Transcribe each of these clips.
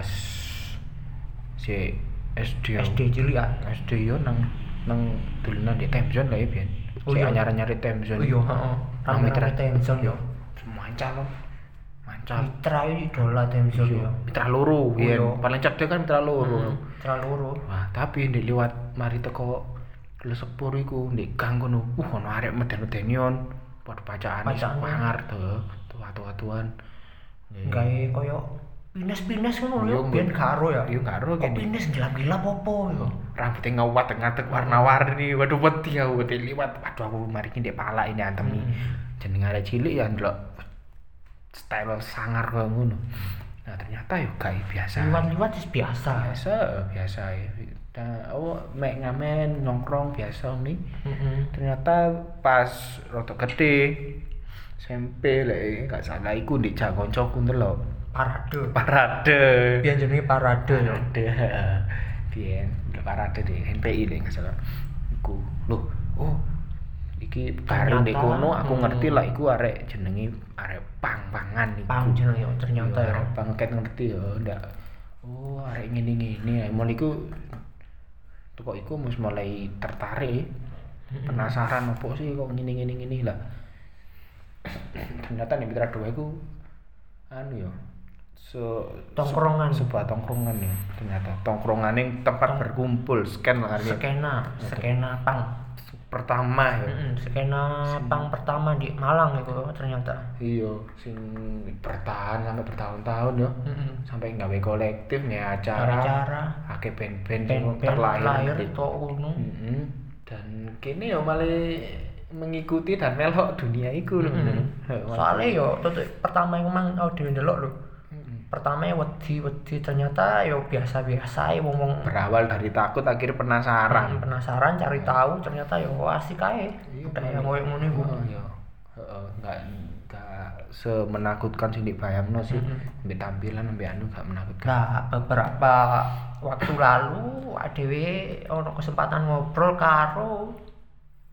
pas si SD. SD cilik ah. SD yo nang nang dolanan di Temzon lah ya biyen Oh si iya. anyar-anyar Temzon oh iya heeh Nang rame Mitra. rame Temzon yo. Mancal loh mancal. Mitra ini idola Temzon yo. Mitra loro biyen iya. paling cedek kan mitra loro. Hmm, Mitra loro. Wah tapi ndek liwat mari teko lesepur iku ndek gang kono uh ono arek meden-medenion padha bacaan semangar tuh tua-tuan gawe koyo pines-pines ngono Iya, lho biyen karo ya. Iya karo kok kene pines gelap-gelap opo yo rambutnya ngawat ngadeg warna-warni. Waduh wedi aku wedi liwat. Waduh aku mari ndek pala ini antemi jeneng arek cilik ya ndelok style sangar kaya ngono. Nah ternyata yo gak biasa. Liwat-liwat wis biasa. Biasa biasa. Ya nah, oh mek ngamen nongkrong biasa nih heeh ternyata pas rada gede SMP lek gak salah iku ndek kancaku ndelok parade. Parade. Biyen jenenge parade parade ndek parade di NPI lek gak salah. Iku loh oh iki ndek Ternyata, kono aku hmm. ngerti lah iku arek jenenge arek pang-pangan iku. Pang jenenge yo ternyata Iya, yo arek pangket ngerti ya ndak. Oh arek ngene-ngene. Mulai iku kok iku mus mulai tertarik. Penasaran apa sih kok ngene ngene lah. Ternyata nih Mitra dua iku anu ya se Tongkrongan. se- sebuah tongkrongan ya ternyata tongkrongan yang tempat berkumpul scan lah artinya. skena skena pang pertama ya Heeh, skena pang pertama di Malang itu ternyata iya sing bertahan sampai bertahun-tahun ya Heeh. sampai gawe kolektif nih acara cara akeh band-band terlahir itu ngono Mm-mm. dan kini ya malah mengikuti dan melok dunia iku lho Mm-mm. soalnya yo tuh pertama yang mang oh di ndelok Mm-mm. Pertama ya wedi wedi. Ternyata yo biasa biasa ya wong wong berawal dari takut akhirnya penasaran. Penasaran cari tahu ternyata yo asik ae Iya, budaya koyo ngono iku. Oh iya. Heeh, nggak nggak semenakutkan sih dibayangno sih. Mm-mm. ambil tampilan ambil anu nggak menakutkan. Nah, beberapa waktu lalu adewe ono kesempatan ngobrol karo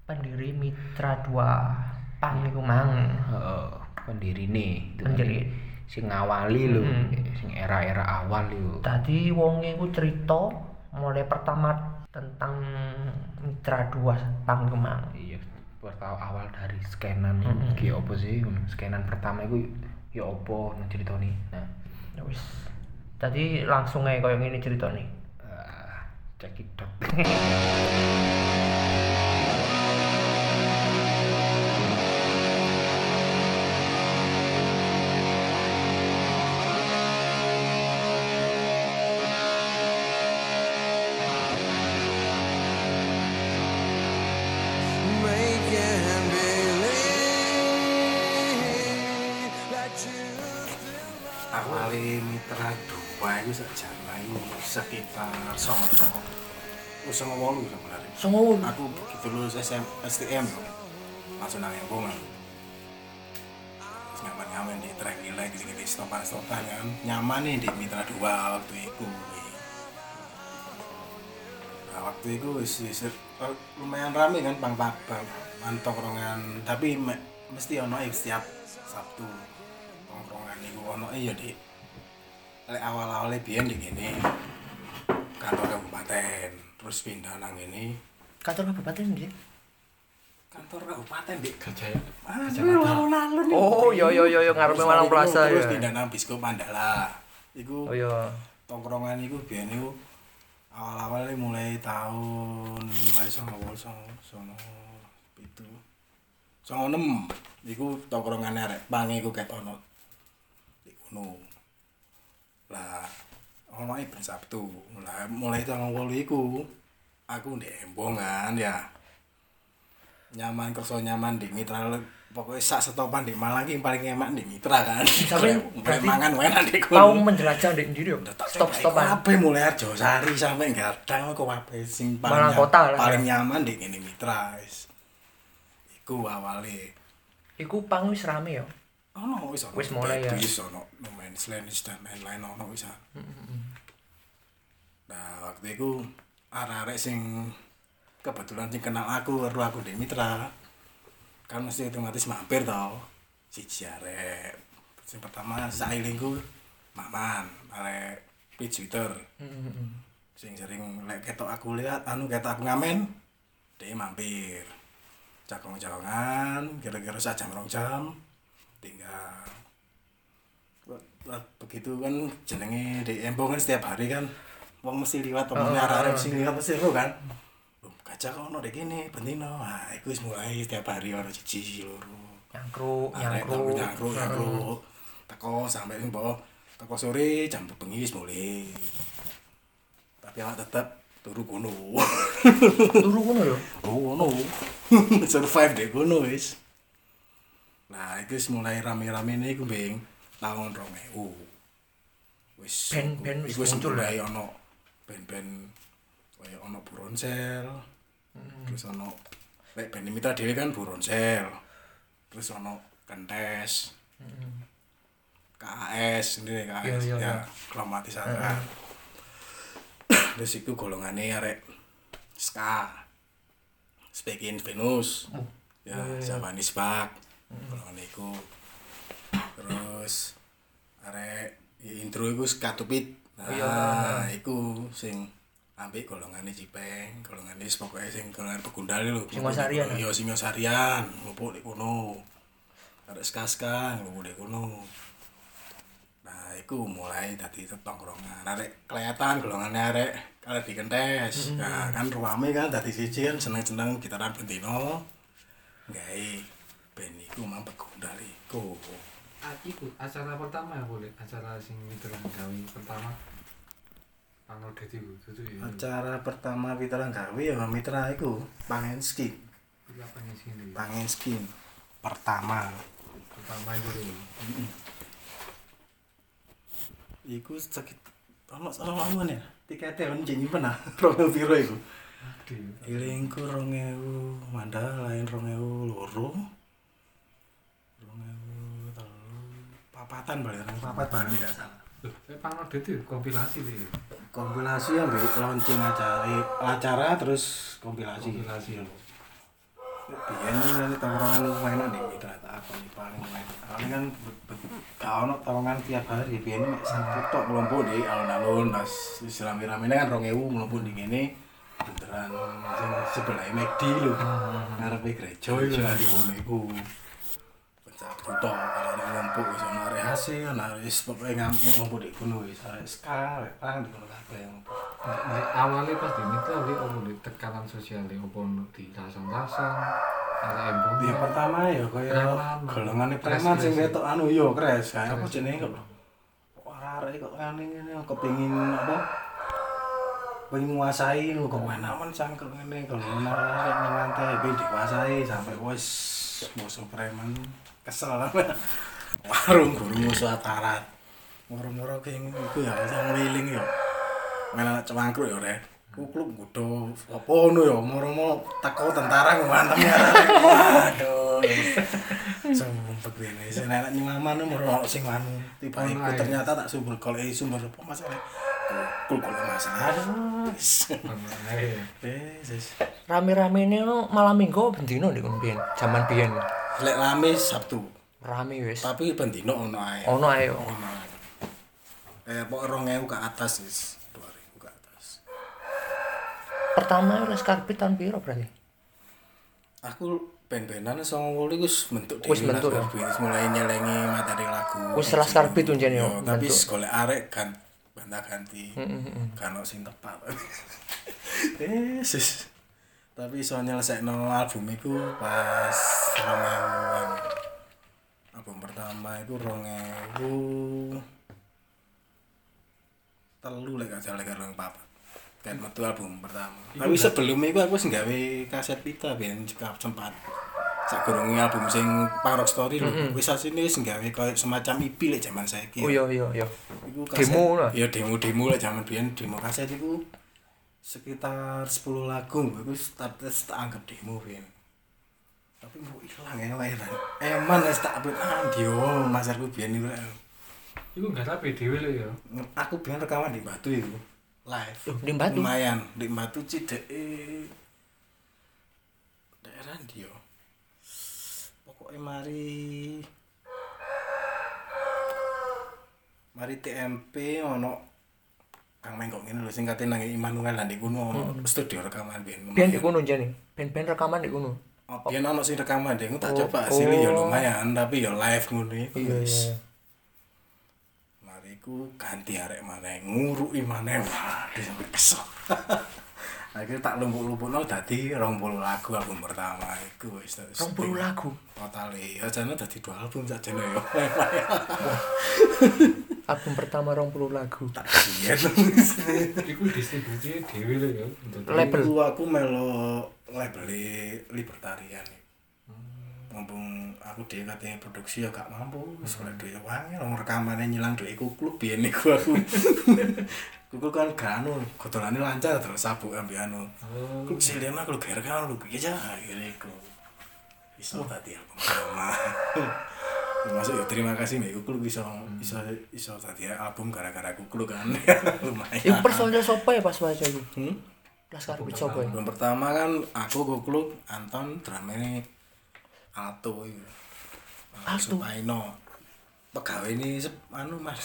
pendiri Mitra 2 Pang iku mang. Heeh, pendiri nih Pendiri. Sing ngawali lho Mm-mm. sing era-era awal lho Tadi wong iku cerita mulai pertama tentang Mitra 2 Pang iku mang. iya pertama awal dari scanan Mm-mm. ki opo sih scanan pertama itu ya opo nang ceritane nah Ya wis. Tadi langsung ae koyo ngene ceritane. ah, cekidot dua itu sejalan sekitar songo songo songo wolu sebenarnya Songo. aku begitu lulus SM, STM langsung nang embongan nyaman nyaman di trek nilai gini gini stopan stopan kan nyaman nih di mitra dua waktu itu nah waktu itu wis wis eh, lumayan rame kan bang bang bang bang tongkrongan tapi me- mesti ono setiap sabtu tongkrongan itu ono. Ya di lek awal awalnya biyen di gini kantor kabupaten terus pindah nang ini Kantor kabupaten ndi? kantor kabupaten di Gajah lalu Oh, yo yo yo yo ngarepe Malang Plaza terus ya. pindah nang Biskop Mandala iku Oh iya. tongkrongan iku biyen iku awal-awal mulai tahun mulai songo songo songo pitu songo enam. Iku tongkrongan arek pang iku ket ono di kono lah ono ben Sabtu lah mulai tahun wol iku aku di embongan ya nyaman kerso nyaman di mitra pokoknya sak setopan di Malang ki paling emak di mitra kan Sampai mulai mangan enak di kono menjelajah di ndi yo? Stop stopan. Apa mulai Arjo Sari sampai Gadang kok apa sing paling kota lah, paling ya. nyaman di ini Mitra wis. Iku awale. Iku pang wis rame yo. Ono wis ono. Wis mulai, ya. Wis ono No Man's Land dan lain-lain ono wis. Nah, waktu itu arek-arek sing kebetulan sing kenal aku, weru aku di Mitra. Kan mesti otomatis mampir tau. siji arek sing pertama sailingku Maman arek page Twitter sing sering lek ketok aku lihat anu ketok aku ngamen dia mampir cakong-cakongan kira-kira sejam rong jam tinggal. Begitu kan jenenge di Embong kan setiap hari kan wong mesti liwat temennya arek-arek mesti liwat mesti ro kan. Gajah kok ono kene bentino? Nah iku wis mulai setiap hari ono siji loro. Nyangkruk nyangkruk. nyangkruk nyangkruk. Teko sampai ning bawah teko sore jam bengi wis mulai. Tapi awak tetep turu kono. Turu ngono yo oh kono. Survive deh kono wis nah itu mulai rame-rame nih iku bing. Tahun 2000 wis Band-band wis iku wis muncul mulai ono band-band kaya ono Buronsel terus ono lek band mitra dhewe kan Buronsel terus ono Kentes KAS sendiri KAS Iya, iya, ya iya. kromatisasi terus itu golongannya arek ska Speaking Venus. Ya Javanese Bak golongan iku terus arek ya, intro iku skatupit nah iku sing ambek golongannya Cipeng golongannya pokoknya sing golongan pegundal lho. Singosarian, iya Singosarian ngumpul di kono. Arek ska-ska ngumpul di kono. Nah, iku mulai dadi tongkrongan. Arek kelihatan golongannya arek kalau dikentes. Nah, kan ruame kan dadi siji kan seneng-seneng gitaran bentino. Gawe band iku mang pegundal iku. Ah, iku acara pertama ya boleh acara sing miteran gawe pertama Pangol Dadi itu ya. Acara pertama Mitra gawe ya Mitra iku pangen skin. Iki apa nih sini? Pangen skin pertama. Pertama itu deh. Iku sakit ono ono ya. Tiketnya kan jadi nyimpen ah. Romo piro iku? Aduh. Ilingku 2000, mandal lain 2000 loro. 2000 telu, papatan balik nang papat balik tidak salah. Loh, eh Pangol Dadi kompilasi deh. Kompilasi yang launching acara eh, acara terus kompilasi. Kompilasi ya. Biyen ini tongkrongan mainan di mitra tak apa nih paling main. Paling kan gak ono tongkrongan tiap hari. Biyen mek satu tok mlumpuh di alun-alun pas wis rame-rame kan 2000 mlumpuh di kene beneran sing sebelah McD lho. Ngarepe gereja iku lah di kono iku. Pecah buto kalau nek mlumpuh ono arek wis pokoke ngamuk mlumpuh di kono wis arek ska, arek pang di kono kabeh mlumpuh. Nek awalnya pas di mitra dia apa di tekanan sosial no di rasan-rasan ada embong Yang pertama ya kaya golongane preman sing ketok anu yo kres. Kae apa jenenge kok? Arek kok ngene ngene kepengin apa? Pengen nguasai lho kok enakan cangkel ngene kalau arek ning lantai ben dikuasai sampai wis musuh preman. Kesel. lah warung guru musuh aparat moro-moro kayak gini ya bisa ngeling ya. Main anak cemangkru ya udah kukluk gudo apa nu ya moro-moro teko tentara gue mantep ya aduh sumpah gue ini sih anak moro sing manu tiba iku ternyata tak sumber eh, kalau sumber apa masalah kukluk kalau masalah rame-ramene ini malam minggu bentino di kumpian zaman pian lek rame sabtu. Rame wis. Tapi bendino ono ae. Ono ae yo. ono ae. Eh pokok 2000 ke atas wis 2000 ke atas. Pertama wis karpet tahun piro berarti? Aku band-bandan sama wuli wis bentuk Wis bentuk, lah, ya? Wis mulai nyelengi materi lagu. Wis setelah Scarpit tuh jen, ya, Yo, tapi bentuk. sekolah arek kan bantah ganti. Kan ono sing tepat eh sis tapi iso nyelesekno album iku pas 2000-an album pertama iku 2000 telu lek gak salah karo papat kan metu album pertama. Tapi sebelum itu aku wis gawe kaset pita ben juga sempat. Sak gurunge album sing Parok Story lho. Wis asine wis gawe koyo semacam EP lek jaman saiki. Oh iya iya iya. Iku Demo lah. Iya demo-demo lah zaman biyen. Demo kaset iku sekitar 10 lagu. Iku tak tak anggap demo biyen tapi mau hilang ya wae emang eman es tak ah nanti yo oh, masarku biar nih lah Iku gak rapi dewi lo ya. Aku biar rekaman di Batu itu live. Di Batu. Lumayan di Batu cidek daerah dia. Pokoknya mari mari TMP ono Kang Mengkok ini lo singkatin nang Immanuel di kuno hmm. studio rekaman biar di kuno jadi Ben-ben rekaman di kuno. Oh, biyen ono sing rekaman deh, tak coba hasilnya ya lumayan, tapi ya live ngono iku. Iya wis. iya. Mari ku ganti arek maneh, nguruki maneh. Waduh sampe kesel. Akhirnya tak lumpuk-lumpukno dadi 20 lagu album pertama iku wis. 20 lagu. Total ya jane dadi dua album sajane ya. Album pertama 20 lagu. Tak biyen. Iku distribusinya dhewe lho ya. Label. Iku aku melo label libertarian. Mumpung aku dhewe katanya produksi ya gak mampu, wis oleh duwe wangi wong rekamane nyilang duwe kukluk biyen iku aku. Kukluk kan gak anu, godolane lancar terus sabuk ambil anu. Oh. Kluk silena kluk gara kan lu piye aja akhirnya iku. Iso tadi aku pertama. Masuk ya terima kasih Mbak Kukluk bisa bisa bisa tadi album gara-gara Kukluk kan. Lumayan. Iku personil sopo ya pas wae iku? Hmm? Laskar Beat sopo ya? Album pertama kan aku Kukluk, Anton, drumnya Alto itu. Alto? Supaino. Pegawai ini sep- anu Mas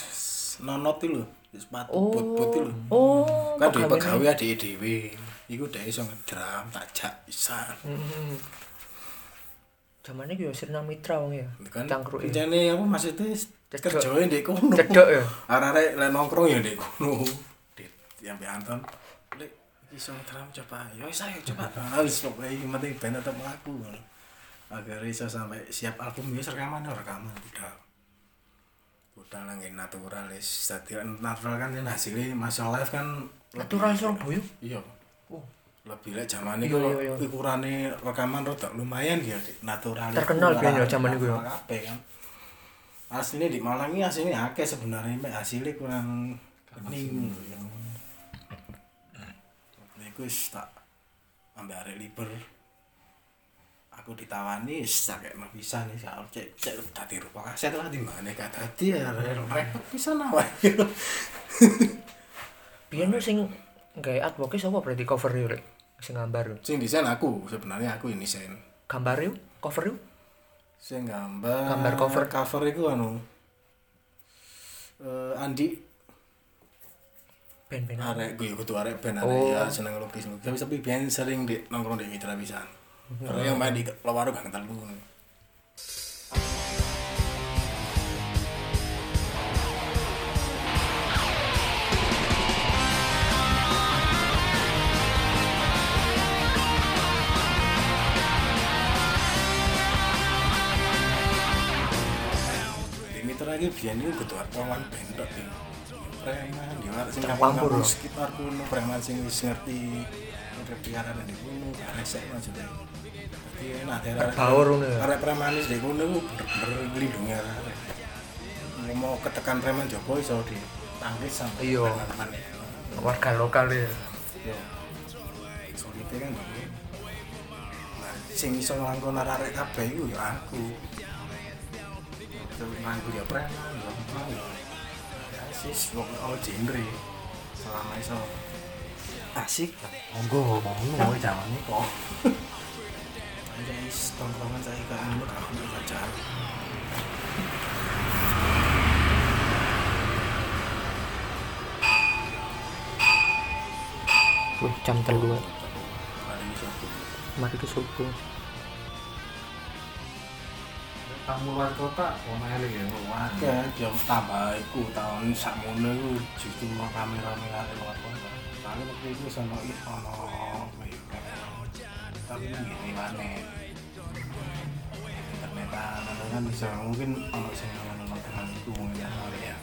Nonot itu lho, sepatu Oh. bot-bot itu lho. Oh. Kan duwe pegawai. adike dhewe. Iku dhek iso ngedrum, tajak bisa. Hmm. Zaman iki yo Sirna Mitra wong ya. Kan Cangkruk ya. Jane apa maksudnya kerjane ndek kono. Cedok ya. Arek-arek lek nongkrong ya ndek kono. Yang Mbak Anton. Lek iso ngedrum coba. Ya wis ayo coba. Harus pokoke iki penting ben tetep mlaku ngono. Agar iso sampai siap album ya rekaman ya rekaman udah. Udah nang natural wis dadi natural kan ini hasilnya masih live kan Natural Surabaya? Iya. Oh. Lebih lek zaman Iya, ini iya, iya. ukurane rekaman rada lumayan ya Dik. natural. Terkenal biyen ya zaman iku ya. Kabeh kan. Aslinya di Malang ini aslinya akeh sebenarnya mek hasilnya kurang ning. Iku wis tak ambek arek liber. Aku ditawani wis tak kekno pisan wis aku cek cek dadi rupa kaset lah timbangane gak dadi ya repot pisan awake. Biyen lu sing gawe artwork sapa berarti cover yo rek? Sing gambar. Sing desain aku sebenarnya aku ini sen. Gambar yo, cover yo. Sing gambar Gambar cover. cover iku anu eh Andi Ben-ben. arek gue kudu arek ben arek Oh. ya seneng lukis lukis tapi tapi biyen sering di nongkrong di mitra pisan karena yang main di Lawaro gak kental lu di mitra lagi biyen itu kudu wartawan bentok ya preman di sing Terang kampung pampur, loh. sekitar kuno preman sing wis ngerti udah piaran di kuno resek maksudnya jadi enak daerah Terbaur ngono ya. arek preman wis di kuno ku bener-bener nglindungi arek Mau- mau ketekan preman Joko iso di tangkis sama Iya. Warga lokal ya. Yo. Solite kan. Nah, sing iso nglangkon arek kabeh iku ya aku. Ya preman, ya apa ya. Sis, wong all genre. Selama iso asik, monggo ngono jamane kok. Aja is tongkrongan saya kan ngono gak aku baca. Wih, jam telu. Hari ini satu. Mari ke subuh. Tamu luar kota, ono eling ya. Oke, jam tambah iku tahun sakmono iku justru kamera-kamera luar kota. Tapi waktu itu sama ih ono tapi kan gini mana internetan atau kan bisa mungkin ono sing ono dengan itu mungkin ya ya.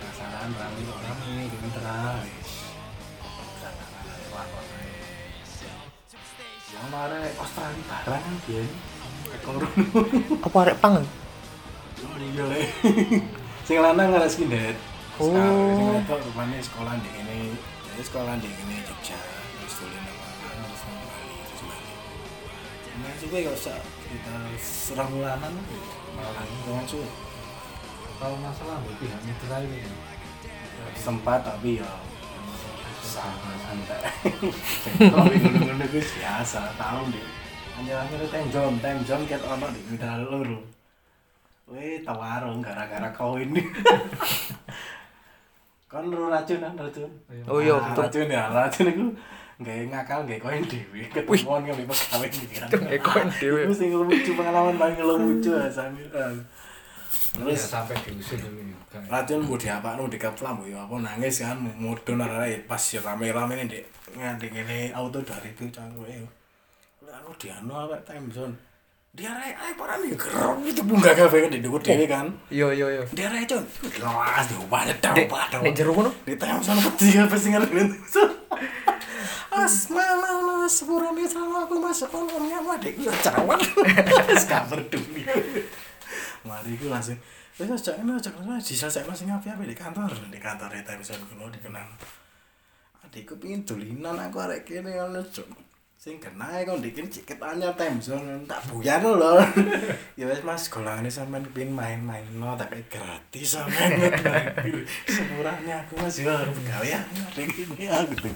Penasaran rame kok rame kota. Yang mare Australia barang kan dia. Ekor Apa arek pangan? Iya le. Sing lanang ngaras kindet. Oh. Sing wedok rupane sekolah di ini. Jadi sekolah di ini Jogja. Terus tulen nama terus nang Bali terus Bali. Nah, juga gak usah kita serang bulanan malah dengan suwe. Kalau masalah mbok pihak mitra ini. ya. Sempat tapi ya sangat santai. Tapi ngono-ngono ku biasa, tahu deh. Hanya akhirnya time zone, time zone ket ono di mitra loro. Weh, tau warung gara-gara kau ini. Kon ro racun kan racun. Oh iya, Nah. Racun ya, racun iku nggawe ngakal nggawe koin dhewe ketemuan pas kawin iki kan. Nggawe koin dhewe. Iku sing lucu pengalaman paling lucu ya Samir. ya Terus sampai diusir dulu juga racun mau diapakno di kaplam ya apa nangis kan mudun arek pas ya rame-rame nih Dek. nganti ngene auto dari itu. Lah aku diano awak time zone. Dia ae para nih gerong itu bunga kafe kan di dhuwur dhewe kan. Iya iya iya. Dia rek con. Lawas diubah dah Dek, ubah dah. nek jero ngono. Di time zone peti apa sing ngarep. As mama sepura nih selalu aku masuk kolomnya mah dek ya cawan. Wis gak peduli. Mari ku langsung Wis aja ini aja ini diselesaikan sing api-api di kantor di kantor ya time zone kuno dikenal. Adikku pingin dolinan aku arek kene ngono. Sing kena kon dikin ciket anyar time zone tak buyar lho. ya wis Mas golangane sampean kepengin main-main no tak kayak gratis sampean. Sepurane aku Mas yo gawe ya iki aku tuh.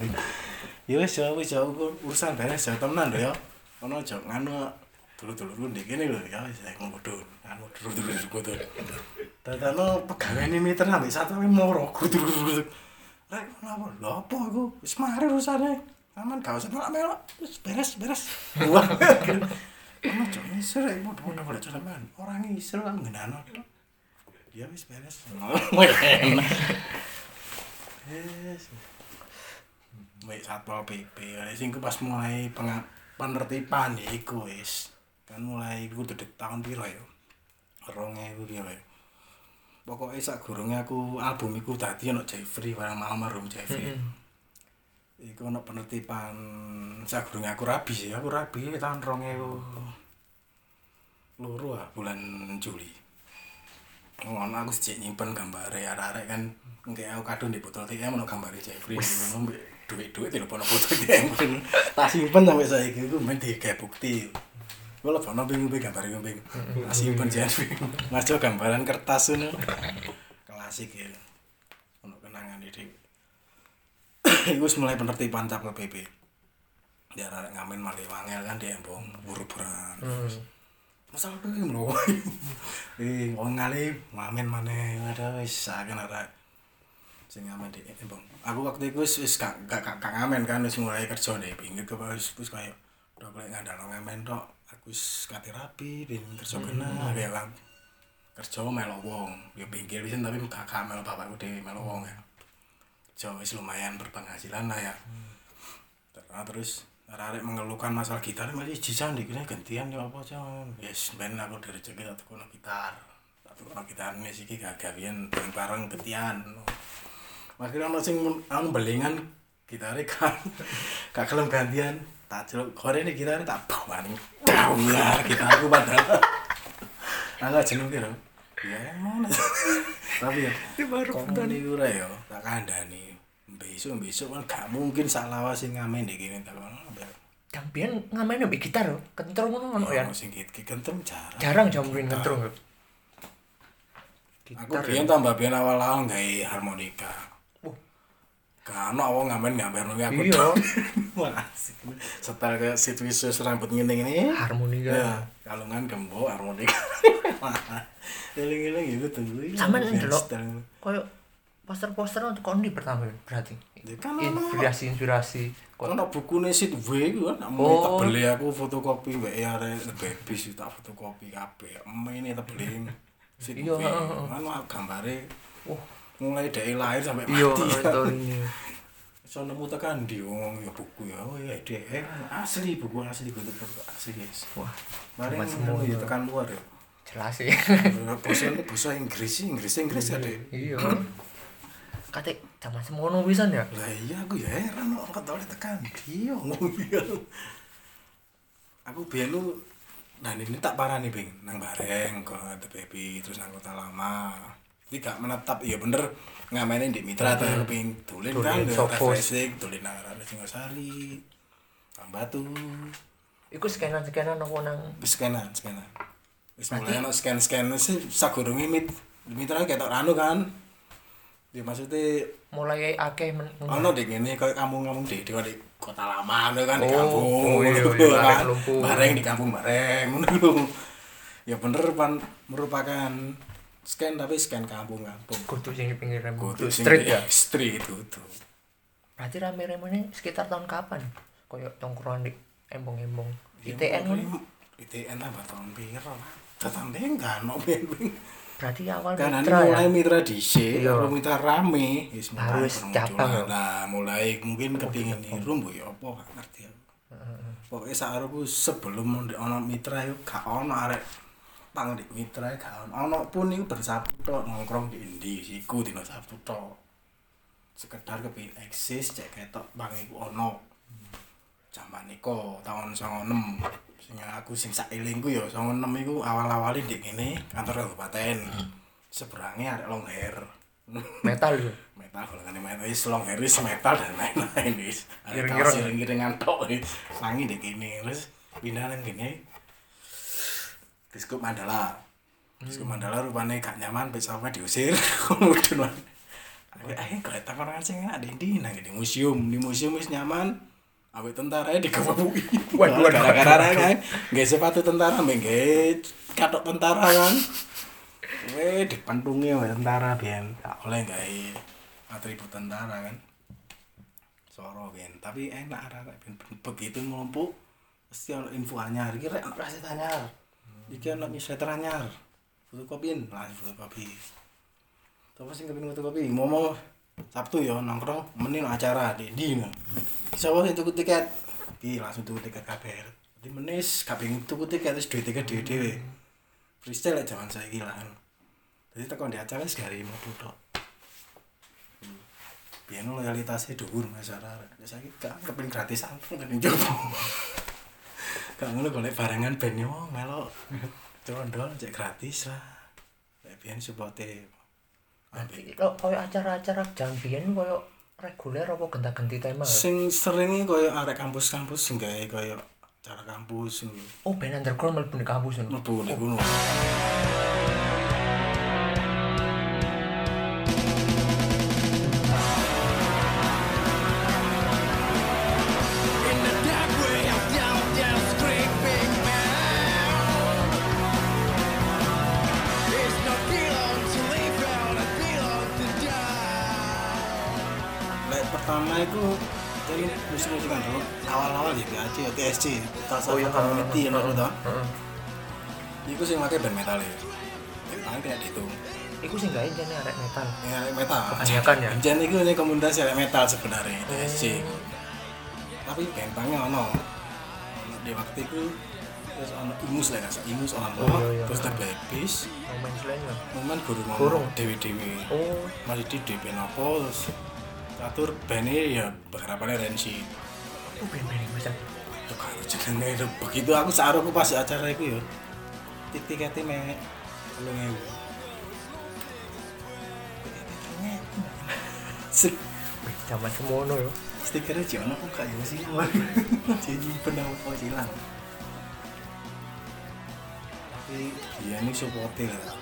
Ya wis ya wis ya aku urusan beres ya temenan lho ya. Ono aja nganu dulu-dulu ndek kene lho ya wis aku ngudun. Anu dulu-dulu ngudun. Dadano pegawai ini meter ambek satu moro kudu-kudu. Rek kenapa? Lho apa aku? Wis mari urusane. Aman gak usah melok-melok. Wis beres beres. Wah. Ono cok ngisir rek bodoh boleh cuman. Orang ngisir lah ngenano. Dia wis beres. Yes. Wih, satpol PP. Sing pas mulai penga- penertiban ya iku wis. Kan mulai iku dedek tahun piro ya? 2000 piro ya? Pokoknya sak gurunge aku album iku dadi ono Jeffrey barang almarhum Jeffrey. Iku ono penertiban sak gurunge aku rabi sih, aku rabi tahun 2000 loro ah, bulan Juli. Ngono aku sejak nyimpen gambare arek-arek kan engke aku kadung di botol TM ono gambare Jeffrey ngono duit-duit telepon botol TM. Tak simpen sampai saiki iku men digawe bukti. Gue lah fono bingung bingung gambar bingung bingung. Masih simpen jadi ngaco gambaran kertas ini. Klasik ya. Untuk kenangan ini. Wis mulai penertiban cap PP. Dia arek ngamen malih wangel kan dia embong buru-buran. Masalah apa ini lho. Eh, wong ngali ngamen maneh ada wis saken arek sing ngamen di embong. Aku waktu itu wis wis gak gak ngamen kan wis mulai kerja di pinggir ke wis wis kayak udah mulai ngandalo ngamen tok. Aku wis kate rapi, pengen kerja kena ya kan. Kerja melo wong, ya pinggir wis tapi gak melo bapakku dhewe melo wong ya. Wis lumayan berpenghasilan lah ya. Terus terus arek mengeluhkan masalah gitar masih jisan di kene gantian ya apa aja yes ben aku dari rezeki tak tukono gitar. Tak tukono gitar wis iki gak gawean bareng-bareng gantian akhirnya ono mun- anu belingan gitare kan gak kelem gantian tak celuk gore ini gitar tak bawani. Dawar gitarku padahal. Agak jeneng kira ya mana tapi ya kok ini ora ya tak kandani besok besok kan gak mungkin salah sing ngamen deh gini tak Dampian ngamen mbek gitar lho. Kentrung ngono ono ya. Ono sing git kentem jarang. Jarang jambuin kentrung. Aku biyen tambah biyen awal-awal gawe harmonika. Wah. Kan awal ngamen ngamen harmonika aku. Iya. Wah, asik. Setel ke situasi rambut ngene ngene. Harmonika. Ya, kalungan gembok harmonika. Eling-eling tuh. Sampean Iya, ndelok setel. koyo poster-poster untuk kondi pertama berarti. Ya kan. Inspirasi-inspirasi. Kok Ono bukune sit W iku kan, Oh. tak beli aku fotokopi mbek arek bebis tak fotokopi kabeh. Mene tak beli sit Iya, W. heeh. Kan gambare Wah, mulai dari lahir sampai iya mati. story-nya. So nemu tekan di wong ya buku ya, oh ya deh asli buku asli buku buku asli guys. Wah, Mari ya ya. tekan luar ya. Jelas sih. Bahasa bahasa Inggris sih, Inggris Inggris ya deh. Iya. Kate zaman semono pisan ya. Lah iya aku ya heran kok oleh tekan dia ngomong dia. Aku biyen lu nah ini tak parah nih bing nang bareng kok ada baby terus nang kota lama jadi gak menetap iya bener ngamenin di mitra atau kepingin tulen kan Tulen, Sokos. refreshing tulen nang arah Singosari nang batu Iku scanan-scanan apa nang wis scanan scanan wis mulai ono scan scan sih sagurunge mit mitra ketok anu kan? Ya maksudnya mulai akeh men ono deh gini kayak kampung-kampung di di kota lama ngono kan di Oh, kampung oh iya, iya, kan. bareng di kampung bareng ngono. Ya bener pan merupakan scan tapi scan kampung-kampung. Kudu sing di pinggir rem kudu street ya? street kudu. Berarti rame-rame sekitar tahun kapan? Koyo tongkrongan di embong-embong. Ya, ITN ITN apa tahun piro lah tahun kan no ben berarti awal karena ini mitra ya? mulai mitra dhisik Iya. baru mitra rame wis mulai Harus cabang, ya? nah mulai mungkin kepingin niru mbok ya apa gak ngerti aku. Saat aku sebelum ndek ono mitra itu gak ono arek pang di mitra gak ono. Ono pun itu bersatu tok nongkrong di Indi siku dino Sabtu tok. Sekedar kepingin eksis cek ketok bang iku ono. Zaman iku tahun 96 sing aku sing sak elingku ya 96 iku awal-awale ndek kene kantor kabupaten. Seberangnya arek long hair metal ya? Metal golongan metal. Is long hair is metal dan lain-lain is Giring-giring. giring-giringan tok sangi dek kene terus pindah nang kene. Diskup Mandala. Diskup Mandala rupanya gak nyaman besoknya diusir. Kemudian ayo, kalau takon kan sing di di nang di museum, di museum wis nyaman. Awet tentara di kebabui. Waduh, waduh, gara-gara kan, nggak sepatu tentara, nggak katok tentara kan. Weh, dipentungi wae tentara biyen. Tak oleh gawe atribut tentara kan. Soro biyen, tapi enak arek ben begitu ngumpul mesti ono info anyar. Iki rek ono kaset anyar. Iki ono newsletter anyar. Fotokopin, lah fotokopi. Tapi sing kepengin fotokopi, momo Sabtu ya nongkrong menin acara di di no. Siapa sing tuku tiket? Di langsung tuku tiket kabeh. Jadi menis kabeh tuku tiket terus duit tiket dhewe-dhewe. Freestyle lah zaman saiki lah. Jadi tekan di acara wis gari metu tok. Hmm. Biyen loyalitasnya dhuwur masyarakat. Ya saiki gak kepengin gratisan kepengin coba. Gak ngono golek barengan ben yo melok. Condol cek gratis lah. Biyen supporte kalau koyo acara-acara jambian koyo reguler apa genta-genti tema? Sing sering koyo arek kampus-kampus sing gawe koyo acara kampus ngono. oh band underground mlebu di kampus Mlebu ya ya TSC Tasa Oh, iya. Community ya lho to. heeh Iku sing make band metal ya. Paling kayak gitu. iku sing gawe jane arek metal Ya metal. Kebanyakan ya? Jen iku ini komunitas arek metal sebenarnya TSC. Tapi bentangnya ono. Di waktu itu terus ono Imus lah kasih Imus ono. Oh, iya, iya. Terus ada Babis. momen selain ya Momen guru Gurung. ngomong dewi-dewi. oh masih di DP nopo terus catur bandnya ya beberapa Rensi oh band-band mas itu kalau jenenge itu begitu aku saat aku pas acara itu ya. Tiketnya me lu ngewu Wih, zaman semono yo stikernya jono kok kayak sih? Jadi benar apa hilang tapi dia ini supporter lah.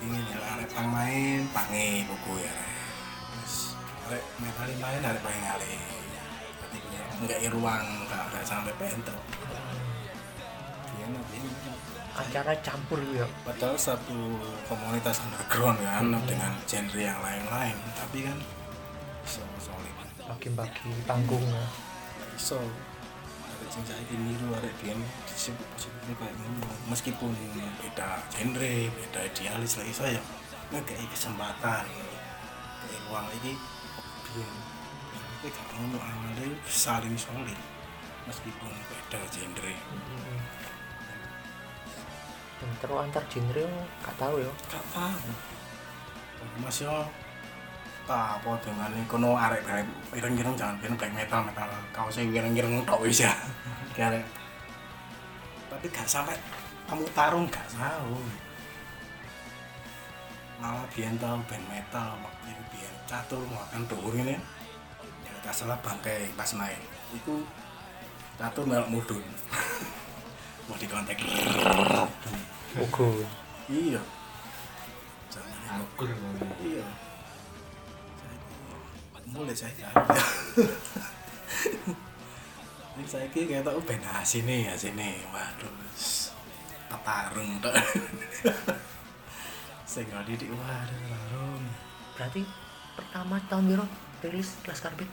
Ingin ya arek pang main pange buku ya terus arek metalin main arek pengen ngali tapi punya enggak ruang enggak enggak sampai pentel. Dia nanti acara campur ya. Padahal satu komunitas underground kan dengan genre yang lain-lain. Tapi kan so solid bagi-bagi panggung ya. Iso. Arek sing saiki niru arek biyen disebut disebut kayak meskipun beda genre beda idealis lah iso ya. Ngekei kesempatan kayak ruang biyen tapi gak ngono awalnya saling solid. Meskipun beda genre. Dan terus antar genre gak tahu ya. Gak tahu. Mas yo tak apa dengan ini? Kono arek arek ireng-ireng jangan bikin black metal metal kau sih ireng-ireng tok wis ya. Kayak tapi gak sampai kamu tarung gak tahu. Malah biyen tau band metal waktu itu biyen catur makan dhuwur ini ya gak salah bangkai pas main. Itu catur melok mudun. Mau dikontak ugo. Iya. Aku ngomong. iya. Mulai saya ini saya kayak tau band asine asine. Waduh wis. petarung tok. Sing didik waduh larung berarti pertama tahun biro rilis Laskar Beat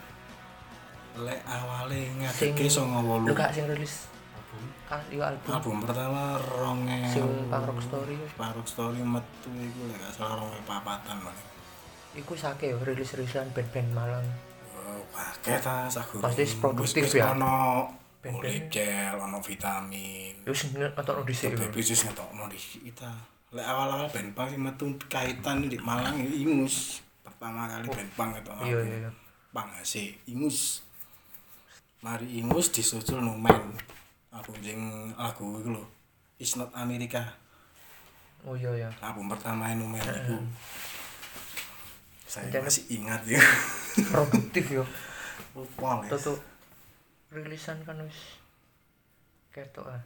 lek awale ngadeke songo wolu lu gak sing rilis album ah iya album album pertama ronge sing Punk Rock Story Paruk Story metu iku lek gak salah ronge papatan Bang. iku sake yo rilis-rilisan band-band Malang Oh, Akeh ta sagurung. Pasti produktif Wis- wis ya. Ono oleh gel, ono vitamin. yo sing ngetokno dhisik yo Tapi wis ngetokno di kita. Lek awal-awal band punk sing metu kaitan di Malang iki Ingus. Pertama kali band punk ngetokno. iya iya iya AC Ingus. Mari Ingus disusul Numen. Album sing lagu iku lho. It's not America. oh iya iya Album pertama Numen iku. Saya masih ingat ya. produktif yo Lupa ya. tuh rilisan kan wis ketok ah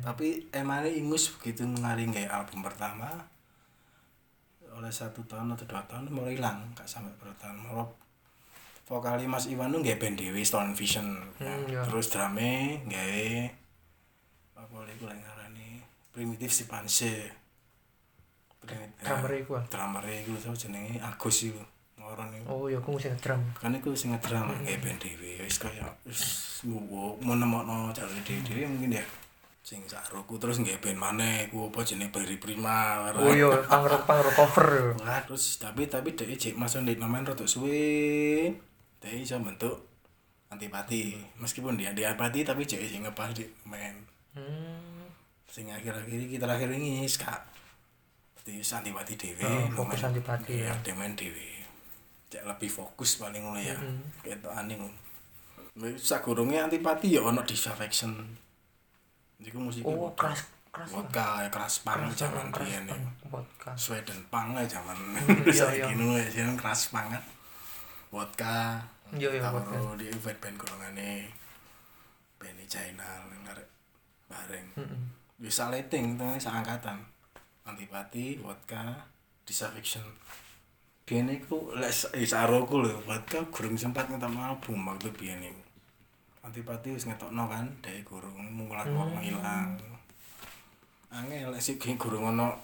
tapi emangnya Ingus begitu ngaring kayak album pertama oleh satu tahun atau dua tahun mulai hilang gak sampai bertahun mau vokalnya Mas Iwan tuh nggak band Dewi Stone Vision. Hmm, iya. terus drame nggak. Apa boleh gue ngarani? Primitif si Panse. Drummer iku ah. drummer itu so jenenge Agus itu ngoron itu oh iya aku mesti drum kan iku sing ngedram nggak band Dewi. Wis kaya wis mau nemokno jalur Dewi. Mungkin ya sing saruku terus nggak band mana iku apa jenenge Bari Prima oh iya punk rock cover Wah, terus tapi tapi dhek cek masuk di nomen rada suwe. Dhek iso bentuk antipati. Meskipun dia antipati tapi cek sing ngepas di nomen. hmm Sing akhir-akhir iki terakhir ini ska. Wis antipati dhewe. Oh, fokus antipati Iya, ya. demen dhewe. Cek lebih fokus paling ngono ya. Ketokane ngono. Wis sagurunge antipati ya ono disaffection. Iku musik oh keras keras ya Vodka, ya, keras pang zaman biyen ya. vodka Sweden pang lah zaman iya, saiki iya. nu wis yang keras banget. Vodka. Iya, karo vodka. di event band golongane band China ngarep bareng. Heeh. Wis saleting tengah seangkatan. Antipati, vodka, disaffection. Biyen iku lek eh, saroku lho, vodka gurung sempat ngetokno album waktu biyen iku. Antipati wis ngetokno kan, dhek gurung mung lagu Hmm. ilang. Angel lek sik gurung ono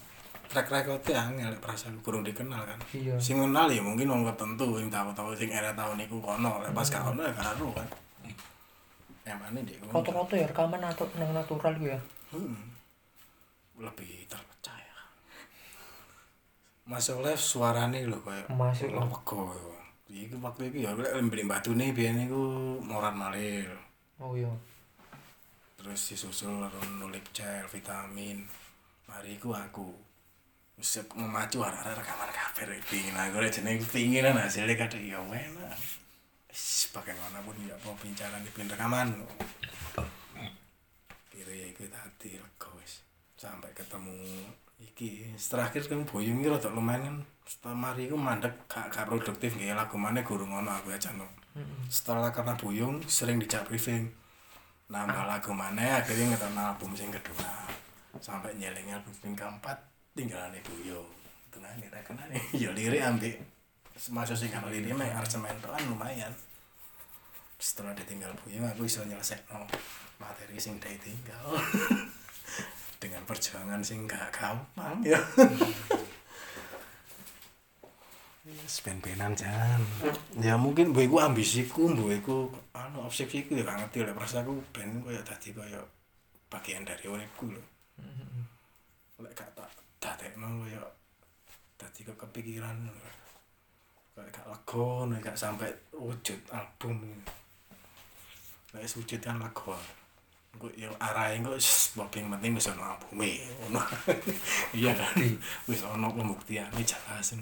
track record angel perasaan gurung dikenal kan. iya Sing kenal ya mungkin wong tertentu sing tahu-tahu sing era tahun iku kono, lek pas gak ono ya karo kan. Emane dhek ngono. foto-foto ya rekaman atau nang natural gitu ya Hmm. Lebih terpercaya. Mas Oleh suarane lho Masuk, lho wego. Iki waktu iki ya beli batune biyen iku moran malih. oh iya Terus disusul karo nulik gel, vitamin. Mari aku. Wis memacu arek-arek rekaman rek pingin aku rek jenenge pinginan hasilnya kadang ya. Wis bagaimanapun ya apa pincaran di rekaman. Kira ya iku tadi lega wis. Sampai ketemu iki terakhir kan boyong iki rada lumayan kan setelah mari iku mandek gak, gak produktif nggih lagu mana gurung ono aku aja no. Setelah karena buyung sering dijak briefing nambah lagu mana akhirnya ngetan album sing kedua sampai nyeling album sing keempat tinggalan buyung tenang kita kenal ya lirik ambil. Masuk sing kalau lirik mah arsementoan lumayan. Setelah ditinggal buyung aku bisa nyelesai no materi sing ditinggal dengan perjuangan sing gak gampang ya ben-benan jan. Ya mungkin mbok iku ambisiku mbok iku anu obsesiku ya gak ngerti. Lek perasaanku ben koyo dadi koyo bagian dari uripku lho. Lek gak tak dadekno koyo dadi kok kepikiran kayak gak lega nek gak sampai wujud album wis wujud kan lega. Engko ya arahe mbok ping penting wis ono albume ngono. Iya kan? Wis ono pembuktiane jelas